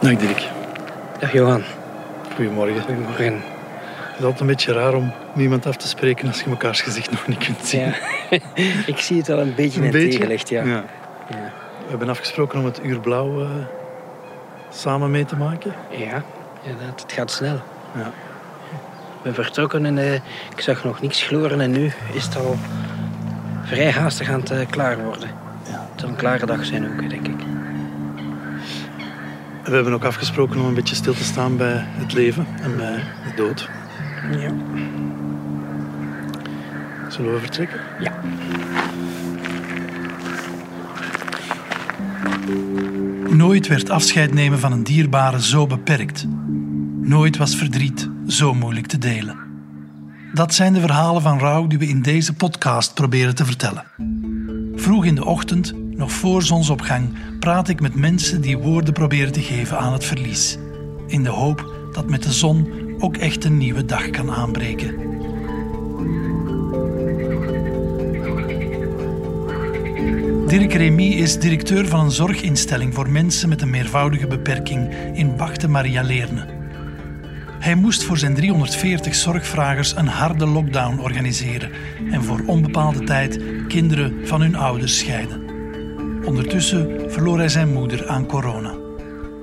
Dag Dirk. Dag Johan. Goedemorgen. Goedemorgen. Het is altijd een beetje raar om iemand af te spreken als je mekaars gezicht nog niet kunt zien. Ja. Ik zie het al een beetje Een in het ja. Ja. Ja. We hebben afgesproken om het uur blauw eh, samen mee te maken. Ja, inderdaad. Het gaat snel. Ja. Ik ben vertrokken en eh, ik zag nog niks gloren en nu is het al vrij haastig aan het eh, klaar worden. Ja. Het zal een klare dag zijn ook, denk ik. We hebben ook afgesproken om een beetje stil te staan bij het leven en bij de dood. Ja. Zullen we vertrekken? Ja. Nooit werd afscheid nemen van een dierbare zo beperkt. Nooit was verdriet zo moeilijk te delen. Dat zijn de verhalen van rouw die we in deze podcast proberen te vertellen. Vroeg in de ochtend, nog voor zonsopgang, praat ik met mensen die woorden proberen te geven aan het verlies. In de hoop dat met de zon ook echt een nieuwe dag kan aanbreken. Dirk Remy is directeur van een zorginstelling voor mensen met een meervoudige beperking in Wachte Maria Leerne. Hij moest voor zijn 340 zorgvragers een harde lockdown organiseren en voor onbepaalde tijd kinderen van hun ouders scheiden. Ondertussen verloor hij zijn moeder aan corona.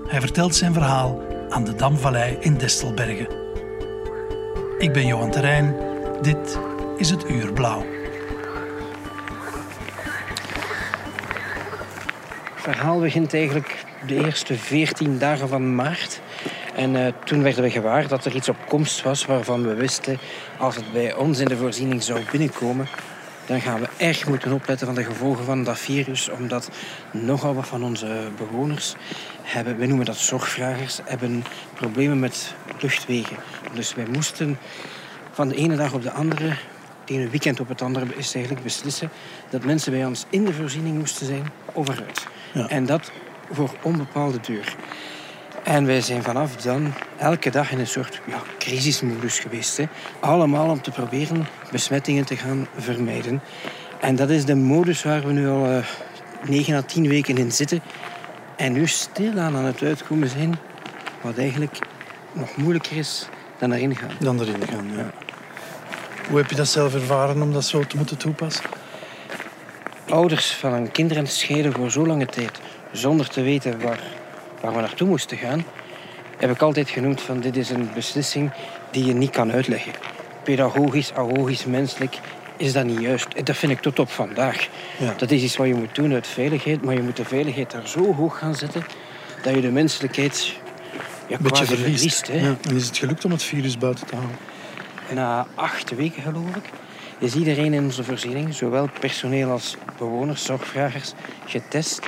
Hij vertelt zijn verhaal aan de Damvallei in Destelbergen. Ik ben Johan Terrein. Dit is het Uur Blauw. Het verhaal begint eigenlijk de eerste 14 dagen van maart. En eh, toen werden we gewaar dat er iets op komst was waarvan we wisten... als het bij ons in de voorziening zou binnenkomen... dan gaan we erg moeten opletten van de gevolgen van dat virus. Omdat nogal wat van onze bewoners hebben... we noemen dat zorgvragers... hebben problemen met luchtwegen. Dus wij moesten van de ene dag op de andere... het ene weekend op het andere is eigenlijk beslissen... dat mensen bij ons in de voorziening moesten zijn of eruit. Ja. En dat voor onbepaalde duur. En wij zijn vanaf dan elke dag in een soort ja, crisismodus geweest. Hè. Allemaal om te proberen besmettingen te gaan vermijden. En dat is de modus waar we nu al eh, 9 à 10 weken in zitten. En nu stilaan aan het uitkomen zijn, wat eigenlijk nog moeilijker is dan erin gaan. Dan erin gaan, ja. Hoe heb je dat zelf ervaren om dat zo te moeten toepassen? ouders van hun kinderen scheiden voor zo lange tijd zonder te weten waar, waar we naartoe moesten gaan, heb ik altijd genoemd van dit is een beslissing die je niet kan uitleggen. Pedagogisch, agogisch, menselijk is dat niet juist. En dat vind ik tot op vandaag. Ja. Dat is iets wat je moet doen uit veiligheid, maar je moet de veiligheid daar zo hoog gaan zetten dat je de menselijkheid ja, Een beetje verliest. hè. ja. En is het gelukt om het virus buiten te houden? Na acht weken, geloof ik, is iedereen in onze voorziening, zowel personeel als bewoners, zorgvragers, getest.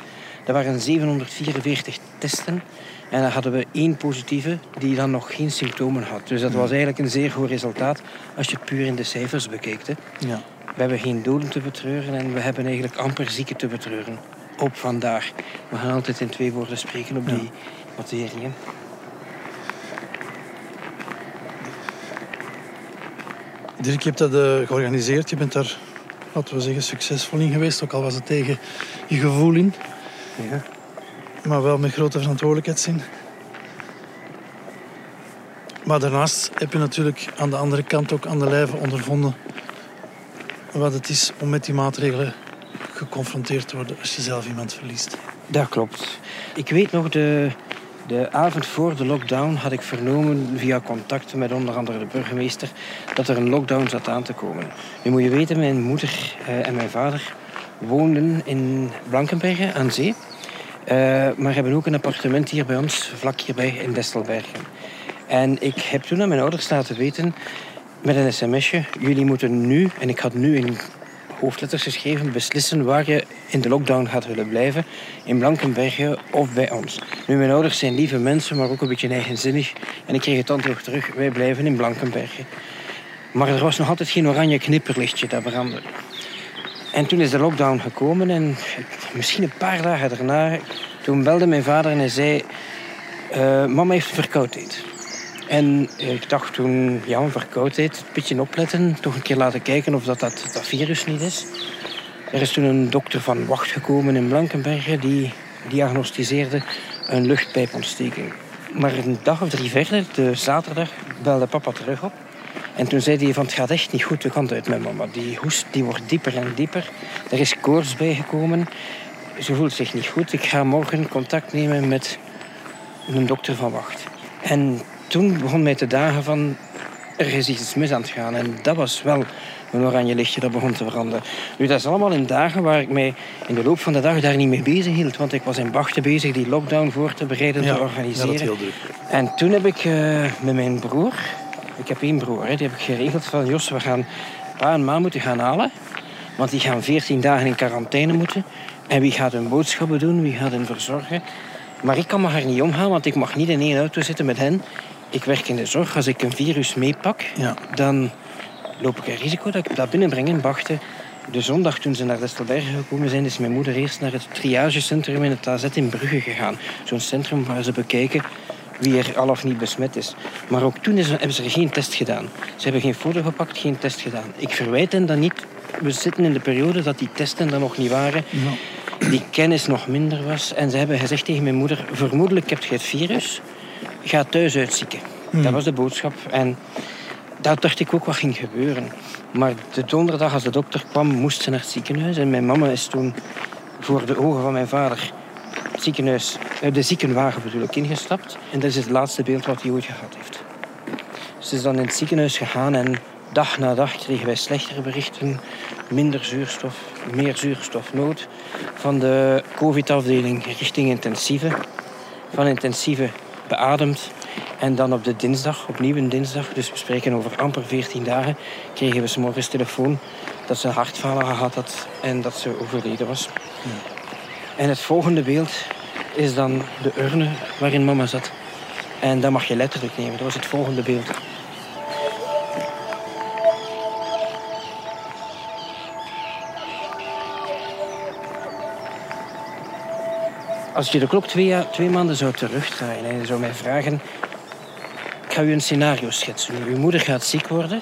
Er waren 744 testen en dan hadden we één positieve die dan nog geen symptomen had. Dus dat was eigenlijk een zeer goed resultaat als je puur in de cijfers bekijkt. Hè. Ja. We hebben geen doden te betreuren en we hebben eigenlijk amper zieken te betreuren. Op vandaag. We gaan altijd in twee woorden spreken op die materie. hè. Dirk, je hebt dat eh, georganiseerd. Je bent daar, laten we zeggen, succesvol in geweest. Ook al was het tegen je gevoel in. Ja. Maar wel met grote verantwoordelijkheidszin. Maar daarnaast heb je natuurlijk aan de andere kant ook aan de lijve ondervonden wat het is om met die maatregelen geconfronteerd te worden als je zelf iemand verliest. Dat klopt. Ik weet nog, de, de avond voor de lockdown had ik vernomen via contacten met onder andere de burgemeester dat er een lockdown zat aan te komen. Nu moet je weten, mijn moeder eh, en mijn vader woonden in Blankenbergen aan zee. Eh, maar hebben ook een appartement hier bij ons, vlak hierbij in Destelbergen. En ik heb toen aan mijn ouders laten weten met een sms'je, jullie moeten nu, en ik had nu in hoofdletters geschreven, beslissen waar je in de lockdown gaat willen blijven. In Blankenbergen of bij ons. Nu, mijn ouders zijn lieve mensen, maar ook een beetje eigenzinnig. En ik kreeg het antwoord terug, wij blijven in Blankenbergen. Maar er was nog altijd geen oranje knipperlichtje dat brandde. En toen is de lockdown gekomen en misschien een paar dagen daarna... Toen belde mijn vader en hij zei... "Eh, mama heeft verkoudheid. En ik dacht toen, ja, een verkoudheid, een beetje opletten. Toch een keer laten kijken of dat, dat, dat virus niet is. Er is toen een dokter van Wacht gekomen in Blankenbergen. Die diagnosticeerde een luchtpijpontsteking. Maar een dag of drie verder, de zaterdag, belde papa terug op. En toen zei hij van het gaat echt niet goed de kant uit met mama. Die hoest die wordt dieper en dieper. Er is koorts bijgekomen. Ze voelt zich niet goed. Ik ga morgen contact nemen met een dokter van wacht. En toen begon mij te dagen van er is iets mis aan het gaan. En dat was wel een oranje lichtje dat begon te veranderen. Nu, dat is allemaal in dagen waar ik mij in de loop van de dag daar niet mee bezig hield. Want ik was in Bachten bezig die lockdown voor te bereiden, Ja, te organiseren. ja, dat heel druk. En toen heb ik eh, met mijn broer, ik heb één broer, hè, die heb ik geregeld van Jos, we gaan pa en ma moeten gaan halen. Want die gaan 14 dagen in quarantaine moeten. En wie gaat hun boodschappen doen, wie gaat hen verzorgen. Maar ik kan me haar niet omgaan, want ik mag niet in één auto zitten met hen. Ik werk in de zorg. Als ik een virus meepak, Ja. dan loop ik een risico dat ik dat binnenbreng in Bachten. De zondag toen ze naar Destelbergen gekomen zijn, is mijn moeder eerst naar het triagecentrum in het AZ in Brugge gegaan. Zo'n centrum waar ze bekijken wie er al of niet besmet is. Maar ook toen is, hebben ze er geen test gedaan. Ze hebben geen foto gepakt, geen test gedaan. Ik verwijt hen dat niet. We zitten in de periode dat die testen er nog niet waren. Die kennis nog minder was. En ze hebben gezegd tegen mijn moeder... Vermoedelijk heb je het virus. Ga thuis uitzieken. Dat was de boodschap. En daar dacht ik ook wat ging gebeuren. Maar de donderdag als de dokter kwam, moest ze naar het ziekenhuis. En mijn mama is toen voor de ogen van mijn vader het ziekenhuis, eh, de ziekenwagen bedoel ingestapt. En dat is het laatste beeld wat hij ooit gehad heeft. Ze is dan in het ziekenhuis gegaan en dag na dag kregen wij slechtere berichten. Minder zuurstof, meer zuurstofnood. Van de covid-afdeling richting intensieve. Van intensieve beademd. En dan op de dinsdag, opnieuw een dinsdag, dus we spreken over amper 14 dagen, kregen we 's morgens telefoon dat ze een hartfalen gehad had en dat ze overleden was. En het volgende beeld is dan de urne waarin mama zat. En dat mag je letterlijk nemen, dat was het volgende beeld. Als je de klok twee, maanden zou terugdraaien en je zou mij vragen... Ik ga u een scenario schetsen. Uw moeder gaat ziek worden.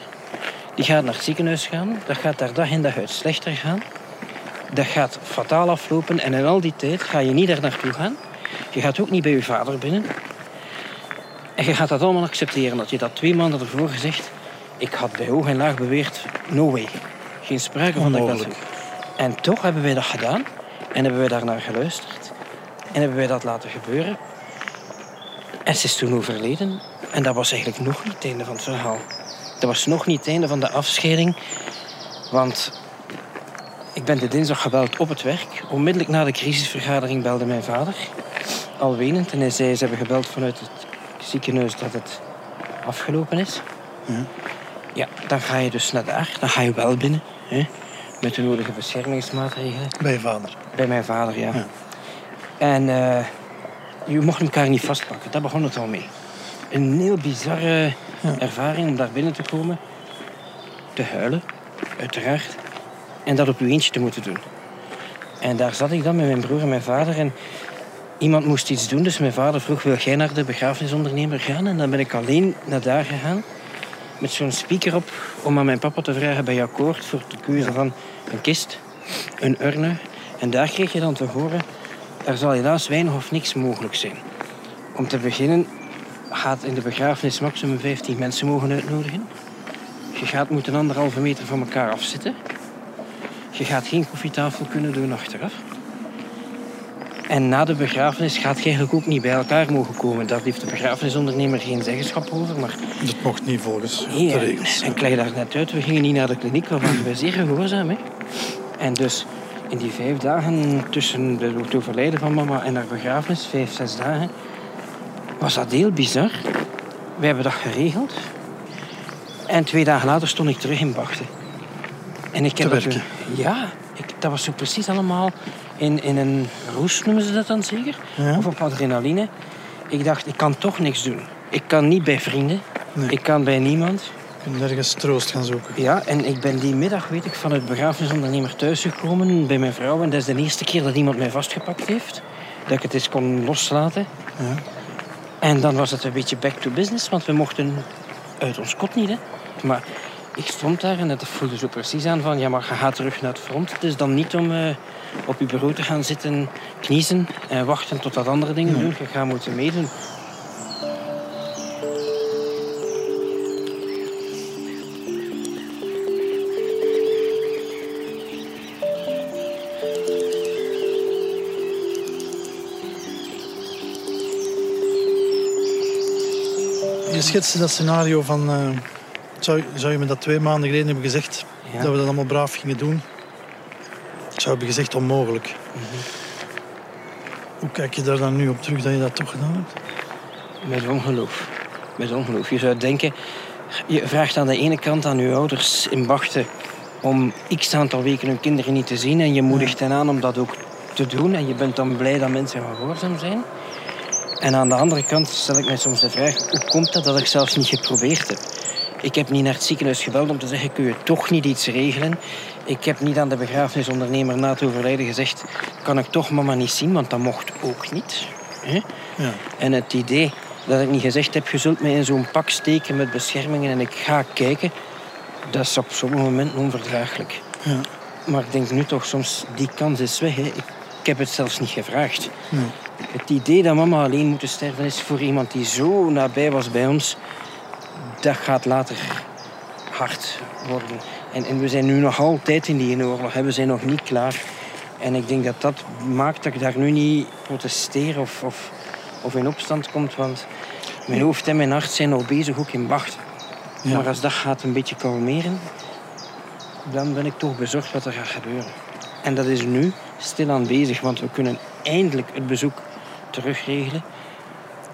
Die gaat naar het ziekenhuis gaan. Dat gaat daar dag in dag uit slechter gaan. Dat gaat fataal aflopen. En in al die tijd ga je niet daar naartoe gaan. Je gaat ook niet bij je vader binnen. En je gaat dat allemaal accepteren. Dat je dat twee maanden ervoor gezegd... Ik had bij hoog en laag beweerd... No way. Geen sprake van dat ik dat Onmogelijk. doe. En toch hebben wij dat gedaan. En hebben wij daarnaar geluisterd. En hebben wij dat laten gebeuren. En ze is toen overleden. En dat was eigenlijk nog niet het einde van het verhaal. Dat was nog niet het einde van de afscheiding. Want ben de dinsdag gebeld op het werk. Onmiddellijk na de crisisvergadering belde mijn vader. Al wenend. En hij zei, ze hebben gebeld vanuit het ziekenhuis dat het afgelopen is. Ja. Ja, dan ga je dus naar daar. Dan ga je wel binnen. Hè? Met de nodige beschermingsmaatregelen. Bij je vader. Bij mijn vader, ja. Ja. En eh, je mocht elkaar niet vastpakken. Daar begon het al mee. Een heel bizarre Ja. ervaring om daar binnen te komen. Te huilen, uiteraard. En dat op uw eentje te moeten doen. En daar zat ik dan met mijn broer en mijn vader. En iemand moest iets doen. Dus mijn vader vroeg, wil jij naar de begrafenisondernemer gaan? En dan ben ik alleen naar daar gegaan. Met zo'n speaker op. Om aan mijn papa te vragen, je akkoord voor de keuze van een kist, een urne. En daar kreeg je dan te horen, er zal helaas weinig of niks mogelijk zijn. Om te beginnen gaat in de begrafenis maximum 15 mensen mogen uitnodigen. Je gaat moeten anderhalve meter van elkaar afzitten. Je gaat geen koffietafel kunnen doen achteraf. En na de begrafenis gaat je eigenlijk ook niet bij elkaar mogen komen. Daar heeft de begrafenisondernemer geen zeggenschap over. Maar Dat mocht niet volgens Nee, de regels. En ik leg daar net uit, we gingen niet naar de kliniek, we waren zeer gehoorzaam. Hè? En dus in die vijf dagen tussen de- het overlijden van mama en haar begrafenis, vijf, zes dagen, was dat heel bizar. We hebben dat geregeld. En twee dagen later stond ik terug in Bachten. En ik heb Te werken. toen- ja, ik, dat was zo precies allemaal in, in een roes, noemen ze dat dan zeker? Ja. Of op adrenaline. Ik dacht, ik kan toch niks doen. Ik kan niet bij vrienden. Nee. Ik kan bij niemand. Je kunt nergens troost gaan zoeken. Ja, en ik ben die middag, weet ik, van het begrafenisondernemer thuisgekomen bij mijn vrouw. En dat is de eerste keer dat iemand mij vastgepakt heeft. Dat ik het eens kon loslaten. Ja. En dan was het een beetje back to business, want we mochten uit ons kot niet. Hè. Maar ik stond daar en het voelde zo precies aan van... Ja, maar je gaat terug naar het front. Het is dan niet om uh, op je bureau te gaan zitten kniezen... en wachten tot dat andere dingen doen. Je gaat moeten meedoen. Je schetste dat scenario van... Uh, zou, zou je me dat twee maanden geleden hebben gezegd? Ja. Dat we dat allemaal braaf gingen doen? Ik zou hebben gezegd onmogelijk. Mhm. Hoe kijk je daar dan nu op terug dat je dat toch gedaan hebt? Met ongeloof. Met ongeloof. Je zou denken... Je vraagt aan de ene kant aan je ouders in Bachten... om x aantal weken hun kinderen niet te zien... en je moedigt hen aan om dat ook te doen... en je bent dan blij dat mensen gehoorzaam zijn... En aan de andere kant stel ik mij soms de vraag... hoe komt dat dat ik zelfs niet geprobeerd heb? Ik heb niet naar het ziekenhuis gebeld om te zeggen... kun je toch niet iets regelen? Ik heb niet aan de begrafenisondernemer na het overlijden gezegd... kan ik toch mama niet zien, want dat mocht ook niet. Hè? Ja. En het idee dat ik niet gezegd heb... je zult mij in zo'n pak steken met beschermingen en ik ga kijken... dat is op sommige momenten onverdraaglijk. Ja. Maar ik denk nu toch soms, die kans is weg. Hè. Ik, ik heb het zelfs niet gevraagd. Nee. Het idee dat mama alleen moet sterven is voor iemand die zo nabij was bij ons, dat gaat later hard worden. En, en we zijn nu nog altijd in die oorlog, hè. we zijn nog niet klaar. En ik denk dat dat maakt dat ik daar nu niet protesteer of, of, of in opstand komt, want mijn hoofd en mijn hart zijn nog bezig, ook in wacht. Ja. Maar als dat gaat een beetje kalmeren, dan ben ik toch bezorgd wat er gaat gebeuren. En dat is nu stilaan bezig, want we kunnen eindelijk het bezoek terugregelen.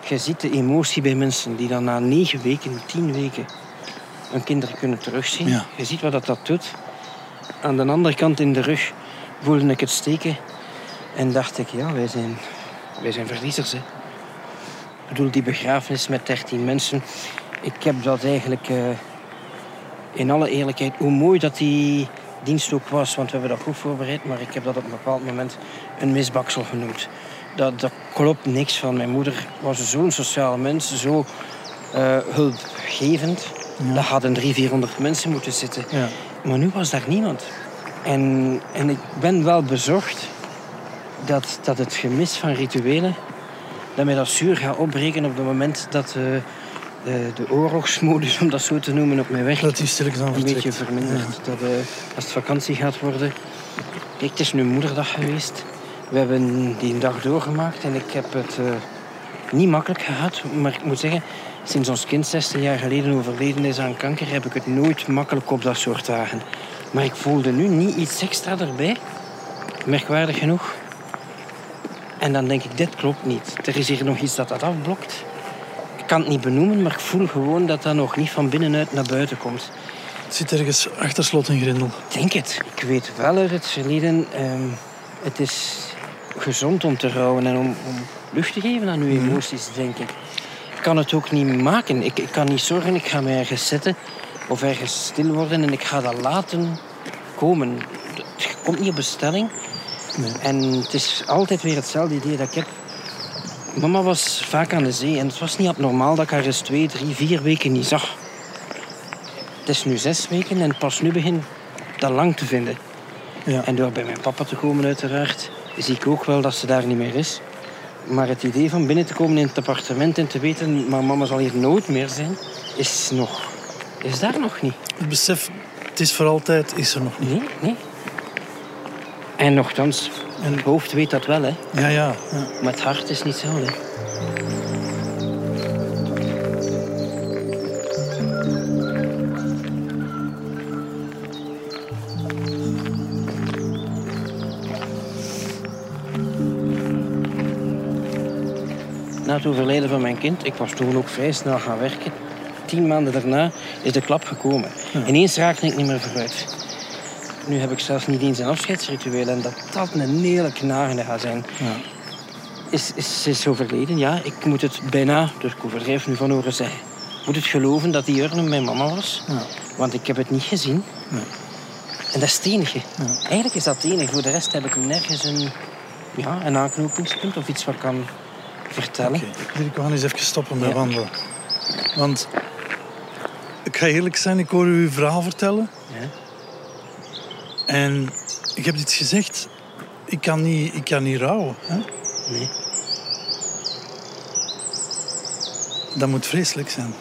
Je ziet de emotie bij mensen die dan na negen weken, tien weken hun kinderen kunnen terugzien. Ja. Je ziet wat dat, dat doet. Aan de andere kant in de rug voelde ik het steken en dacht ik, ja, wij zijn, wij zijn verliezers. Hè. Ik bedoel, die begrafenis met 13 mensen. Ik heb dat eigenlijk eh, in alle eerlijkheid, hoe mooi dat die dienst ook was, want we hebben dat goed voorbereid, maar ik heb dat op een bepaald moment een misbaksel genoemd. Dat, dat klopt niks van. Mijn moeder was zo'n sociaal mens, zo eh, hulpgevend. Ja. Daar hadden 300, 400 mensen moeten zitten. Ja. Maar nu was daar niemand. En, en ik ben wel bezorgd dat, dat het gemis van rituelen... dat mij dat zuur gaat opbreken op het moment dat eh, de, de oorlogsmodus, om dat zo te noemen, op mijn weg Dat aan een beetje verminderd. Dat, eh, als het vakantie gaat worden... Kijk, het is nu moederdag geweest. We hebben die dag doorgemaakt en ik heb het eh, niet makkelijk gehad. Maar ik moet zeggen, sinds ons kind 16 jaar geleden overleden is aan kanker... heb ik het nooit makkelijk op dat soort dagen. Maar ik voelde nu niet iets extra erbij. Merkwaardig genoeg. En dan denk ik, dit klopt niet. Er is hier nog iets dat dat afblokt. Ik kan het niet benoemen, maar ik voel gewoon dat dat nog niet van binnenuit naar buiten komt. Het zit ergens achter slot en grendel. Ik denk het. Ik weet wel uit het verleden... ehm, het is gezond om te rouwen en om, om lucht te geven aan uw emoties, denk ik. Ik kan het ook niet maken. Ik, ik kan niet zorgen, ik ga me ergens zetten of ergens stil worden en ik ga dat laten komen. Het komt niet op bestelling. Nee. En het is altijd weer hetzelfde idee dat ik heb. Mama was vaak aan de zee en het was niet abnormaal dat ik haar eens twee, drie, vier weken niet zag. Het is nu zes weken en pas nu begin dat lang te vinden. Ja. En door bij mijn papa te komen uiteraard, zie ik ook wel dat ze daar niet meer is. Maar het idee van binnen te komen in het appartement en te weten... maar mama zal hier nooit meer zijn, is nog... Is daar nog niet. Het besef, het is voor altijd, is er nog niet. Nee, nee. En nochtans, En- het hoofd weet dat wel, hè. Ja, ja. ja. Maar het hart is niet hetzelfde. Na het overlijden van mijn kind, ik was toen ook vrij snel gaan werken. Tien maanden daarna is de klap gekomen. Ineens raakte ik niet meer vooruit. Nu heb ik zelfs niet eens een afscheidsritueel en dat dat een hele knagende gaat zijn. ja. Is, is, is overleden, ja. Ik moet het bijna, dus ik overdrijf nu van horen zeggen. Ik moet het geloven dat die urne mijn mama was. Ja. Want ik heb het niet gezien. Nee. En dat is het enige. Ja. Eigenlijk is dat het enige. Voor de rest heb ik nergens een, ja, een aanknopingspunt of iets wat kan vertellen. Dirk, we gaan eens even stoppen met Ja. wandelen. Want ik ga eerlijk zijn, ik hoor u uw verhaal vertellen. Ja. En ik heb iets gezegd. Ik kan niet, ik kan niet rouwen. Hè? Nee. Dat moet vreselijk zijn.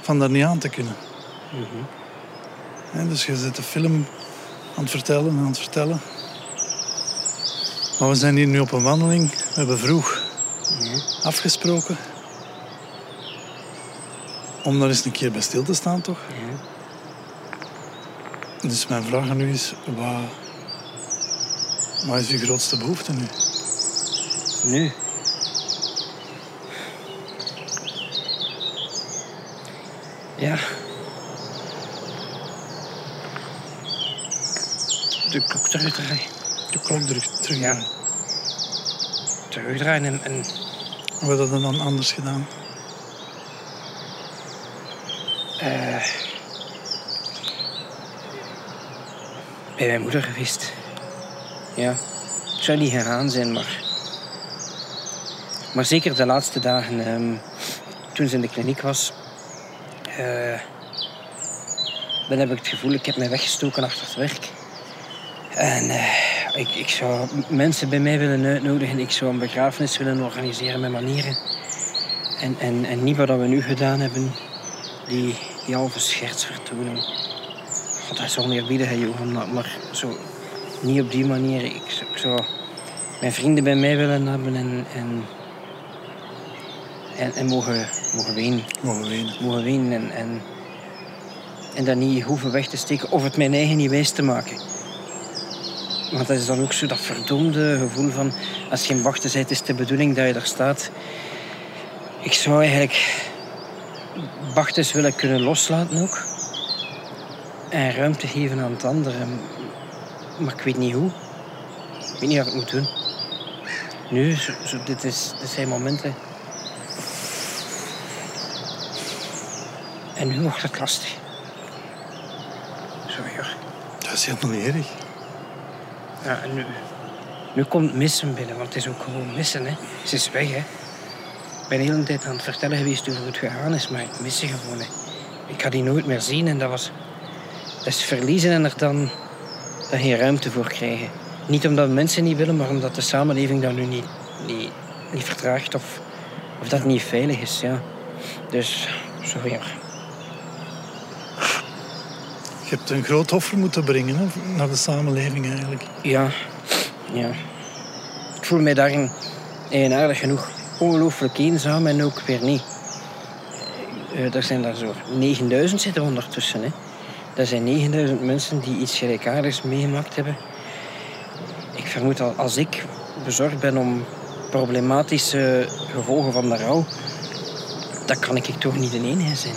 Van daar niet aan te kunnen. Mhm. Dus je zit de film aan het vertellen en aan het vertellen. Maar we zijn hier nu op een wandeling. We hebben vroeg Afgesproken. Om daar eens een keer bij stil te staan, toch? Ja. Dus mijn vraag aan u is, wat, wat is uw grootste behoefte nu? Nu. Ja. De klok terugdraaien. De klok terug, terug. Ja. Terugdraaien en, en Wat we dan anders gedaan? eh, bij mijn moeder geweest. Ja. Het zou niet gegaan zijn, maar... Maar zeker de laatste dagen, ehm, toen ze in de kliniek was... eh, dan heb ik het gevoel, ik heb mij weggestoken achter het werk. En ik, ik zou mensen bij mij willen uitnodigen. Ik zou een begrafenis willen organiseren met manieren. En, en, en niet wat we nu gedaan hebben, die, die halve schertsvertoning. God, dat is oneerbiedig, Johan, maar, maar zo niet op die manier. Ik, zou- ik zou mijn vrienden bij mij willen hebben en, en, en, en mogen, mogen wenen. Mogen wenen. Mogen wenen en, en, en dat niet hoeven weg te steken of het mijn eigen niet wijs te maken. Want dat is dan ook zo dat verdomde gevoel van als je in wachten bent, is het de bedoeling dat je er staat. Ik zou eigenlijk Bachtes willen kunnen loslaten ook. En ruimte geven aan het andere. Maar ik weet niet hoe. Ik weet niet wat ik moet doen. Nu, zo, zo- dit, is, dit zijn momenten. En nu wordt het lastig. Sorry hoor. Dat is helemaal niet erg. Ja, nu, nu komt missen binnen, want het is ook gewoon missen. Hè. Ze is weg, hè. Ik ben de hele tijd aan het vertellen geweest hoe het gegaan is, maar ik mis gewoon. Hè. Ik ga die nooit meer zien en dat was... Dat is verliezen en er dan, dan geen ruimte voor krijgen. Niet omdat mensen niet willen, maar omdat de samenleving dat nu niet, niet, niet vertraagt of, of dat niet veilig is, ja. Dus, sorry. Je hebt een groot offer moeten brengen hè, naar de samenleving eigenlijk. Ja, ja. Ik voel mij daarin eigenaardig genoeg ongelooflijk eenzaam en ook weer niet. Eh, er zijn daar zo 9000 zitten ondertussen. Hè. Dat zijn 9000 mensen die iets gelijkaardigs meegemaakt hebben. Ik vermoed al, als ik bezorgd ben om problematische gevolgen van de rouw, dan kan ik toch niet de enige zijn.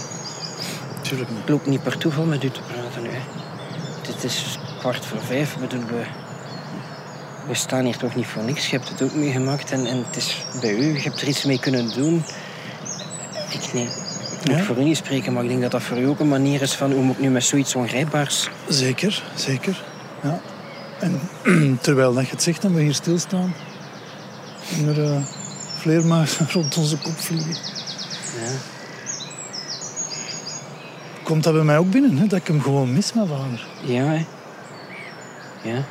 Tuurlijk niet. Ik loop niet per toeval met u te praten. Het is kwart voor vijf. Bedoel, we, we staan hier toch niet voor niks. Je hebt het ook meegemaakt en, en het is bij u. Je hebt er iets mee kunnen doen. Ik, nee, ik moet Ja? voor u niet spreken, maar ik denk dat dat voor u ook een manier is van hoe moet nu met zoiets ongrijpbaars. Zeker, zeker. Ja. En terwijl dat je het zegt en we hier stilstaan, en er uh, vleermuizen rond onze kop vliegen, Ja. Komt dat bij mij ook binnen, hè, dat ik hem gewoon mis, mijn vader. Ja, hè. Ja.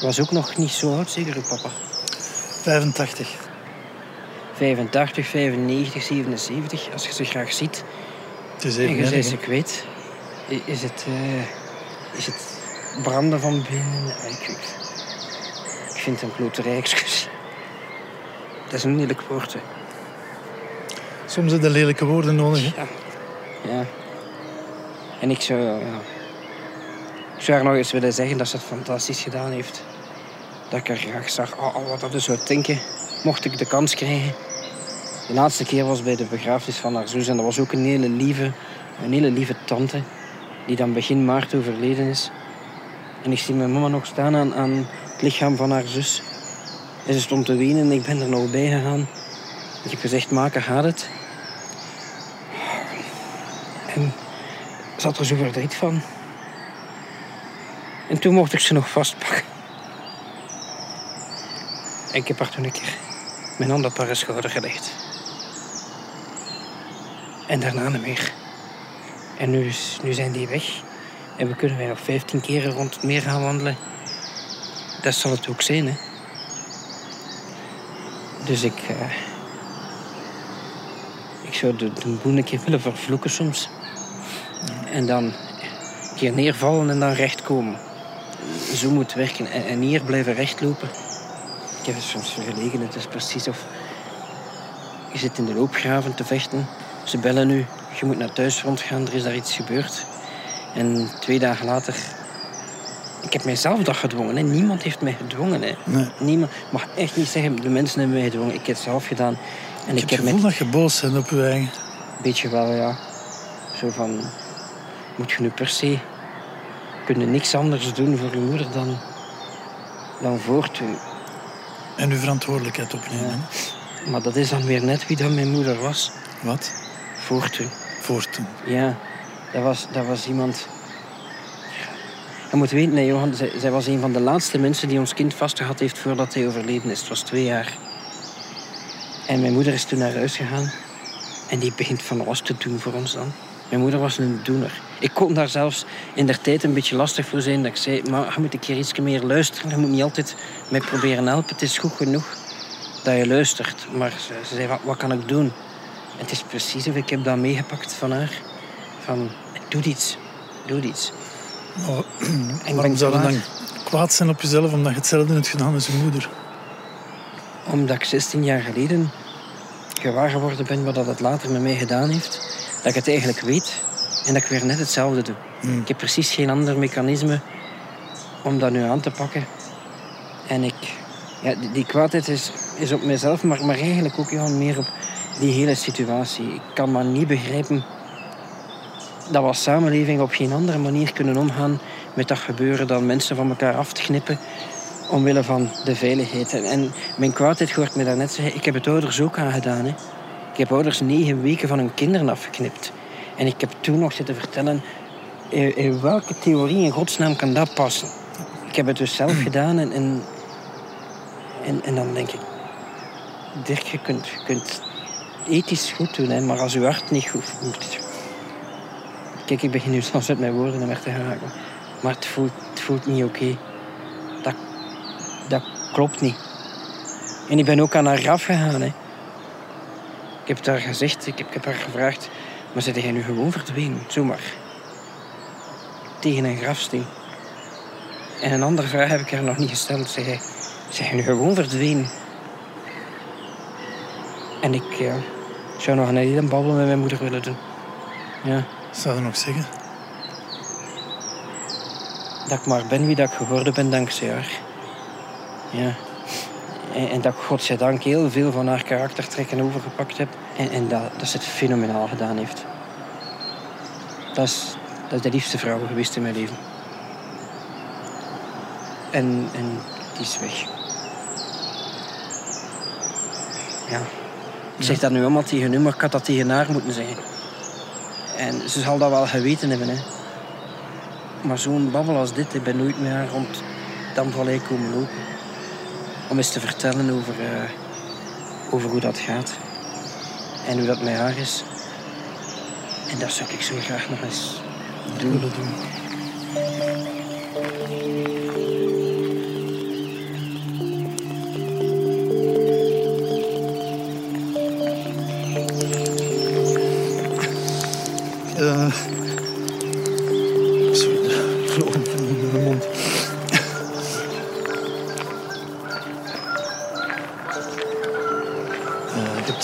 Was ook nog niet zo oud, zeker, uw papa? 85. 85, 95, 77, als je ze graag ziet. Het is En even je zei hè. ze kwijt. Is het, eh, is het branden van binnen? Ik, ik, ik vind het een kloterij, excuus. Dat is een lelijk woord, hè. Soms heb je lelijke woorden nodig. Ja. En ik zou, ik zou haar nog eens willen zeggen dat ze het fantastisch gedaan heeft. Dat ik haar graag zag. Oh, oh, wat dat dus zou denken, mocht ik de kans krijgen. De laatste keer was bij de begrafenis van haar zus. En dat was ook een hele lieve, een hele lieve tante. Die dan begin maart overleden is. En ik zie mijn mama nog staan aan, aan het lichaam van haar zus. En ze stond te wenen en ik ben er nog bij gegaan. Ik heb gezegd, maken gaat het? Had er zo verdriet van. En toen mocht ik ze nog vastpakken. En ik heb haar toen een keer mijn hand op haar schouder gelegd. En daarna niet meer. En nu, nu zijn die weg. En we kunnen weer nog 15 keren rond het meer gaan wandelen. Dat zal het ook zijn, hè. Dus ik... eh, ik zou de, de boel een keer willen vervloeken soms. En dan een keer neervallen en dan rechtkomen. Zo moet het werken. En, en hier blijven rechtlopen. Ik heb het soms vergeleken. Het is precies of... Je zit in de loopgraven te vechten. Ze bellen nu. Je moet naar thuis rondgaan. Er is daar iets gebeurd. En twee dagen later... Ik heb mijzelf dat gedwongen. Hè. Niemand heeft mij gedwongen. Hè. Nee. Niemand mag echt niet zeggen, de mensen hebben mij gedwongen. Ik heb het zelf gedaan. En Ik heb het gevoel met dat je boos bent op je eigen. beetje wel, ja. Zo van, moet je nu per se... Kun je niks anders doen voor je moeder dan, dan voortdoen. En uw verantwoordelijkheid opnemen. Ja. Maar dat is dan weer net wie dat mijn moeder was. Wat? Voortdoen. Voortdoen. Ja, dat was, dat was iemand... Je moet weten, nee, Johan, zij, zij was een van de laatste mensen die ons kind vastgehad heeft voordat hij overleden is. Het was twee jaar. En mijn moeder is toen naar huis gegaan. En die begint van alles te doen voor ons dan. Mijn moeder was een doener. Ik kon daar zelfs in der tijd een beetje lastig voor zijn. Dat ik zei, maar je moet een keer iets meer luisteren. Je moet niet altijd mij proberen helpen. Het is goed genoeg dat je luistert. Maar ze, ze zei, wat, wat kan ik doen? En het is precies of ik heb dat meegepakt van haar. Van, doe iets. Doe iets. Maar, En waarom zou je dan kwaad zijn op jezelf omdat je hetzelfde hebt gedaan als je moeder? Omdat ik 16 jaar geleden gewaar geworden ben wat dat het later met mij gedaan heeft. Dat ik het eigenlijk weet en dat ik weer net hetzelfde doe. Hmm. Ik heb precies geen ander mechanisme om dat nu aan te pakken. En ik... Ja, die, die kwaadheid is, is op mezelf, maar, maar eigenlijk ook Johan, meer op die hele situatie. Ik kan maar niet begrijpen dat we als samenleving op geen andere manier kunnen omgaan met dat gebeuren dan mensen van elkaar af te knippen omwille van de veiligheid. En, en mijn kwaadheid, hoort me daarnet zeggen, ik heb het ouders ook aangedaan. Hè. Ik heb ouders negen weken van hun kinderen afgeknipt. En ik heb toen nog zitten vertellen, in, in welke theorie in godsnaam kan dat passen? Ik heb het dus zelf gedaan en, en, en, en dan denk ik, Dirk, je kunt, je kunt ethisch goed doen, hè, maar als je hart niet goed moet. Kijk, ik begin nu zelfs uit mijn woorden naar te geraken. Maar het voelt, het voelt niet oké. Dat, dat klopt niet. En ik ben ook aan haar graf gegaan. Hè. Ik heb het haar gezegd, ik heb, ik heb haar gevraagd... Maar zit jij nu gewoon verdwenen? Zomaar. Tegen een grafsteen. En een andere vraag heb ik haar nog niet gesteld. Zeg jij, zeg jij nu gewoon verdwenen? En ik zou nog een hele babbel met mijn moeder willen doen. Ja, Zou je nog zeggen? dat ik maar ben wie dat ik geworden ben dankzij haar. Ja. En, en dat ik godzijdank heel veel van haar karaktertrekken overgepakt heb. En, en dat, dat ze het fenomenaal gedaan heeft. Dat is, dat is de liefste vrouw geweest in mijn leven. En, en die is weg. Ja. Ik zeg dat nu allemaal tegen u, maar ik had dat tegen haar moeten zeggen. En ze zal dat wel geweten hebben, hè. Maar zo'n babbel als dit, ik ben nooit meer rond Damvallei komen lopen. Om eens te vertellen over, eh, over hoe dat gaat. En hoe dat met haar is. En dat zou ik zo graag nog eens doen.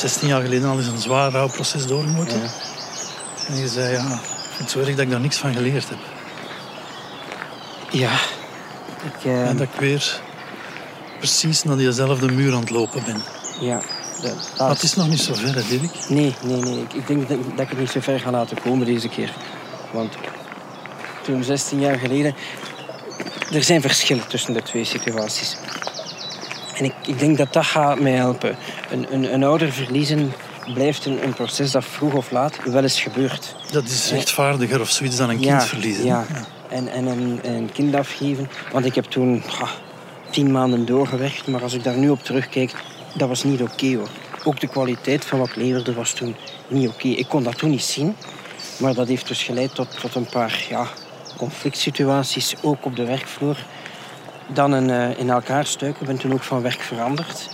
16 jaar geleden al eens een zwaar rouwproces doorgemoeten. Ja. En je zei, ja, ik vind het zo erg dat ik daar niks van geleerd heb. Ja. Ik, eh, En dat ik weer precies naar diezelfde muur aan het lopen ben. ja. Dat, Maar het is nog niet zo ver, hè, Dirk. Nee, nee, nee. Ik, ik denk dat, dat ik het niet zo ver ga laten komen deze keer. Want toen 16 jaar geleden... Er zijn verschillen tussen de twee situaties. En ik, ik denk dat dat gaat mij helpen. Een, een, een ouder verliezen blijft een, een proces dat vroeg of laat wel eens gebeurt. Dat is rechtvaardiger of zoiets dan een kind verliezen. Ja, en, en een, een kind afgeven. Want ik heb toen ah, tien maanden doorgewerkt. Maar als ik daar nu op terugkijk, dat was niet oké hoor. ook de kwaliteit van wat ik leverde was toen niet oké. Ik kon dat toen niet zien. Maar dat heeft dus geleid tot, tot een paar ja, conflict situaties, ook op de werkvloer. Dan een, uh, in elkaar stuiken. Ik ben toen ook van werk veranderd.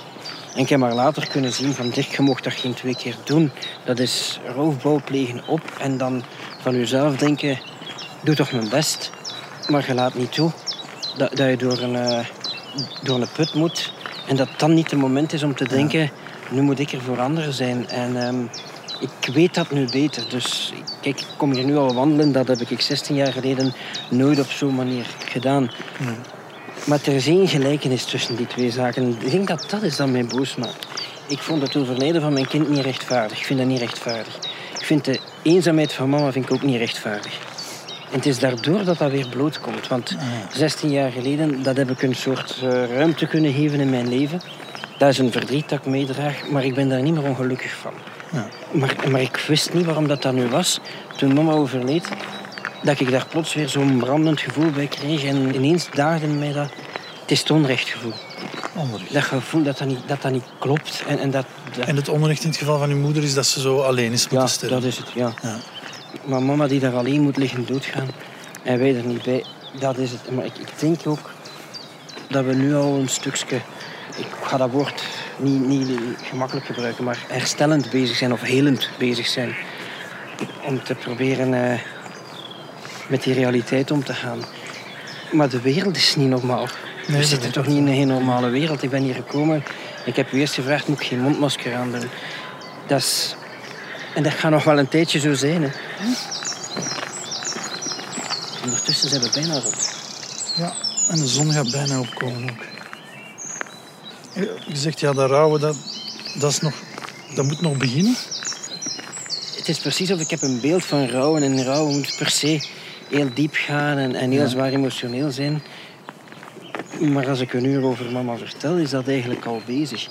En ik heb maar later kunnen zien van Dirk, je mocht dat geen twee keer doen. Dat is roofbouw plegen op en dan van jezelf denken, doe toch mijn best. Maar je laat niet toe dat, dat je door een, uh, door een put moet. En dat dan niet het moment is om te denken, nu moet ik er voor anderen zijn. En um, ik weet dat nu beter. Dus kijk, ik kom hier nu al wandelen. Dat heb ik 16 jaar geleden nooit op zo'n manier gedaan. Hmm. Maar er is één gelijkenis tussen die twee zaken. Ik denk dat dat is dan mijn boos maakt. Ik vond het overlijden van mijn kind niet rechtvaardig. Ik vind dat niet rechtvaardig. Ik vind de eenzaamheid van mama vind ik ook niet rechtvaardig. En het is daardoor dat dat weer blootkomt. Want 16 ah, jaar geleden dat heb ik een soort uh, ruimte kunnen geven in mijn leven. Dat is een verdriet dat ik meedraag, maar ik ben daar niet meer ongelukkig van. Ja. Maar, maar ik wist niet waarom dat, dat nu was. Toen mama overleed, dat ik daar plots weer zo'n brandend gevoel bij kreeg. En ineens daagde mij dat... Het is het onrechtgevoel. Onrecht. Dat gevoel dat dat niet, dat dat niet klopt. En, en, dat, en het onrecht in het geval van uw moeder is dat ze zo alleen is moeten sterven. Ja, dat is het, ja. ja. Maar mama die daar alleen moet liggen doodgaan en wij er niet bij, dat is het. Maar ik, ik denk ook dat we nu al een stukje... Ik ga dat woord niet, niet gemakkelijk gebruiken, maar herstellend bezig zijn of helend bezig zijn. Om te proberen... Uh, met die realiteit om te gaan. Maar de wereld is niet normaal. We zitten toch niet in een normale wereld. Ik ben hier gekomen. Ik heb u eerst gevraagd, moet ik geen mondmasker aan doen? Dat is... En dat gaat nog wel een tijdje zo zijn. Hè. Ondertussen zijn we bijna rond. Ja, en de zon gaat bijna opkomen ook. Je zegt, ja, dat rouwen, dat, dat, is nog, dat moet nog beginnen. Het is precies of ik heb een beeld van rouwen. En rouwen moet per se heel diep gaan en, en heel zwaar emotioneel zijn. Maar als ik een uur over mama vertel, is dat eigenlijk al bezig.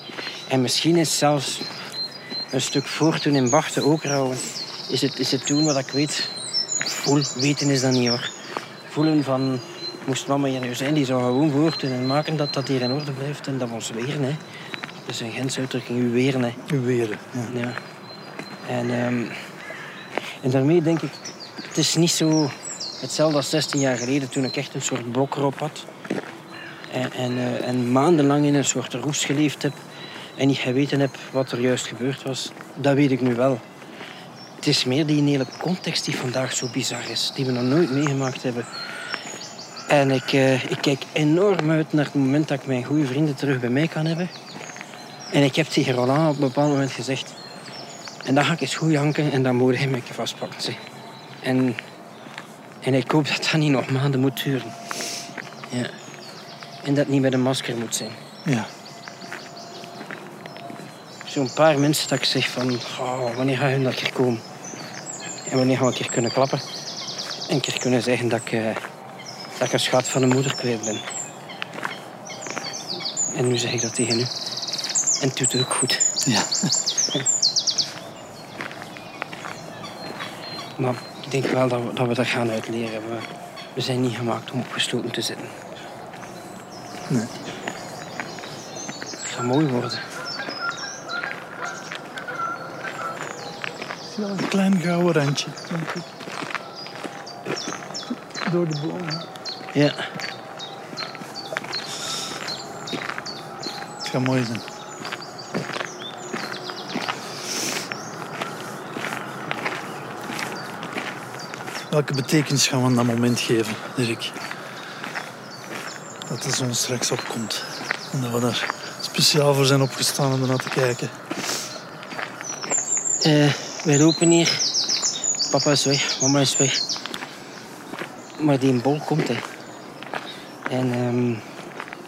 En misschien is zelfs een stuk voor toen in Bachten ook rouwen. Is het, is het toen wat ik weet, voel, weten is dat niet hoor. Voelen van, moest mama hier nu zijn, die zou gewoon voortdoen en maken dat dat hier in orde blijft en dat we ons weren. Hè. Dat is een Gentse uitdrukking, u weren. Hè. U weren, ja. ja. En, um, en daarmee denk ik, het is niet zo Hetzelfde als 16 jaar geleden toen ik echt een soort blok had. En, en, uh, en, maandenlang in een soort roes geleefd heb. En niet geweten heb wat er juist gebeurd was. Dat weet ik nu wel. Het is meer die hele context die vandaag zo bizar is. Die we nog nooit meegemaakt hebben. En ik, uh, ik kijk enorm uit naar het moment dat ik mijn goede vrienden terug bij mij kan hebben. En ik heb tegen Roland op een bepaald moment gezegd... En dan ga ik eens goed janken en dan moet hij me vastpakken. En en ik hoop dat dat niet nog maanden moet duren. Ja. En dat niet met een masker moet zijn. Ja. Zo'n paar mensen dat ik zeg van... Oh, wanneer ga je dat keer komen? En wanneer gaan we een keer kunnen klappen? En een keer kunnen zeggen dat ik, uh, dat ik een schat van een moeder kwijt ben. En nu zeg ik dat tegen u. En het doet ook goed. Ja. Maar ik denk wel dat we, dat we dat gaan uitleren. We, we zijn niet gemaakt om opgesloten te zitten. Nee. Het gaat mooi worden. Zie je een klein gouden randje, denk ik. Door de bomen. Ja. Het gaat mooi zijn. Welke betekenis gaan we aan dat moment geven, Dirk? Dat de zon straks opkomt. En dat we daar speciaal voor zijn opgestaan om ernaar te kijken. Uh, wij lopen hier. Papa is weg, mama is weg. Maar die bol komt, hè. En um,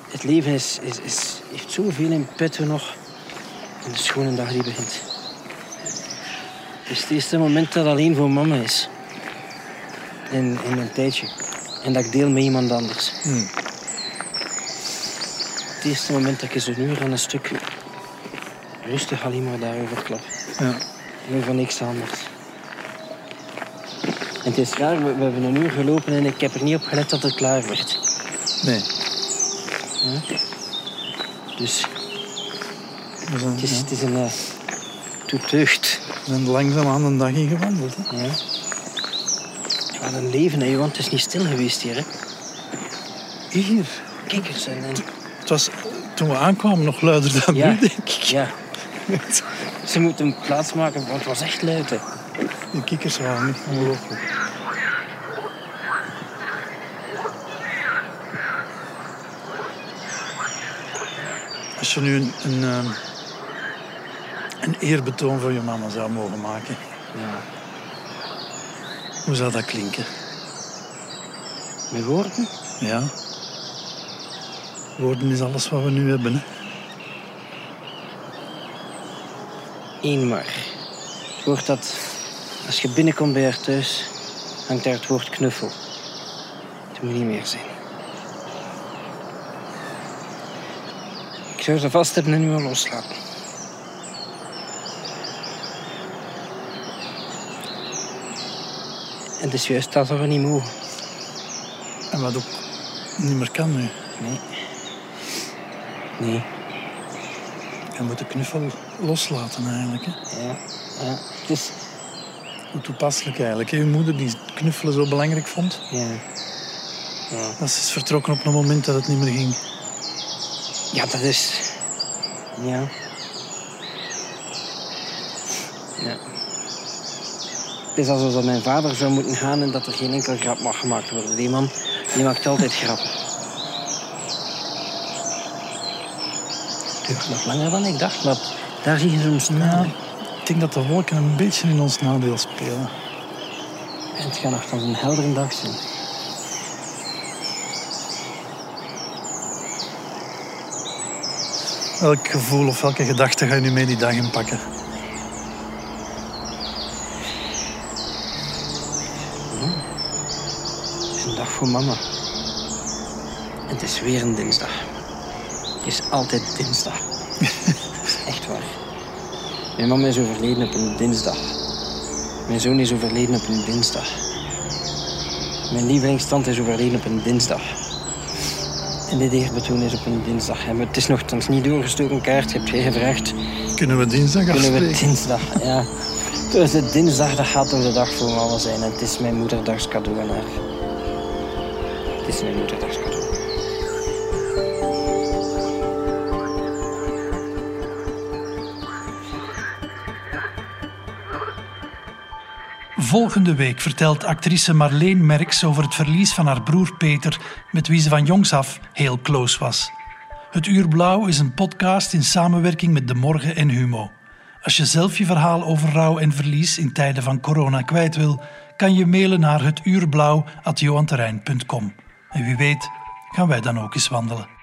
het leven is, is, is, heeft zoveel in petto nog. En de schone dag die begint. Het is het eerste moment dat alleen voor mama is in, in een tijdje. En dat ik deel met iemand anders. Hmm. Het eerste moment dat ik een uur aan een stuk rustig alleen maar daarover klap. Ja. En van niks anders. En het is raar, we, we, hebben een uur gelopen en ik heb er niet op gelet dat het klaar werd. Nee. Ja? Dus het is, het is een, eh, doet deugd. We zijn langzaam aan een dag ingewandeld. Hè? Ja. Een leven, hè, want het is niet stil geweest hier. Hè. Hier. Kikkers en... en- Het was toen we aankwamen nog luider dan Ja. nu, denk ik. Ja. Ze moeten plaatsmaken, want het was echt luid. Hè. Die kikkers waren niet ongelooflijk. Als je nu een, een, ehm, een eerbetoon voor je mama zou mogen maken, Ja. Hoe zou dat klinken? Met woorden? Ja. Woorden is alles wat we nu hebben. Hè? Eén maar. Het woord dat, als je binnenkomt bij haar thuis, hangt daar het woord knuffel. Het moet niet meer zijn. Ik zou ze vast hebben en nu al loslaten. Het is juist dat we niet mogen. En wat ook niet meer kan nu. Nee. Nee. Je moet de knuffel loslaten eigenlijk. Hè? Ja. ja. Het is... Hoe toepasselijk eigenlijk. Hè? Je moeder die knuffelen zo belangrijk vond. Ja. Ja. Dat is vertrokken op een moment dat het niet meer ging. Ja, dat is. Ja. Is alsof dat mijn vader zou moeten gaan en dat er geen enkel grap mag gemaakt worden. Die man die maakt altijd grappen. Het duurt nog langer dan ik dacht, maar daar zie je soms na. ik denk dat de wolken een beetje in ons nadeel spelen. En het gaat nog van een heldere dag zijn. Welk gevoel of welke gedachte ga je nu mee die dag inpakken? Het is een dag voor mama. En het is weer een dinsdag. Het is altijd dinsdag. Het is echt waar. Mijn mama is overleden op een dinsdag. Mijn zoon is overleden op een dinsdag. Mijn lievelingstand is overleden op een dinsdag. En dit eerbetoon is op een dinsdag. En het is nogthans niet doorgestoken kaart. Je hebt jij gevraagd. Kunnen we dinsdag Kunnen we afspreken? dinsdag, ja. Dus de dinsdag dat gaat door de dag voor mama zijn. En het is mijn moederdagscadeau aan haar. Volgende week vertelt actrice Marleen Merks over het verlies van haar broer Peter, met wie ze van jongs af heel close was. Het Uur Blauw is een podcast in samenwerking met De Morgen en Humo. Als je zelf je verhaal over rouw en verlies in tijden van corona kwijt wil, kan je mailen naar hetuurblauw.johanterrein.com. En wie weet, gaan wij dan ook eens wandelen.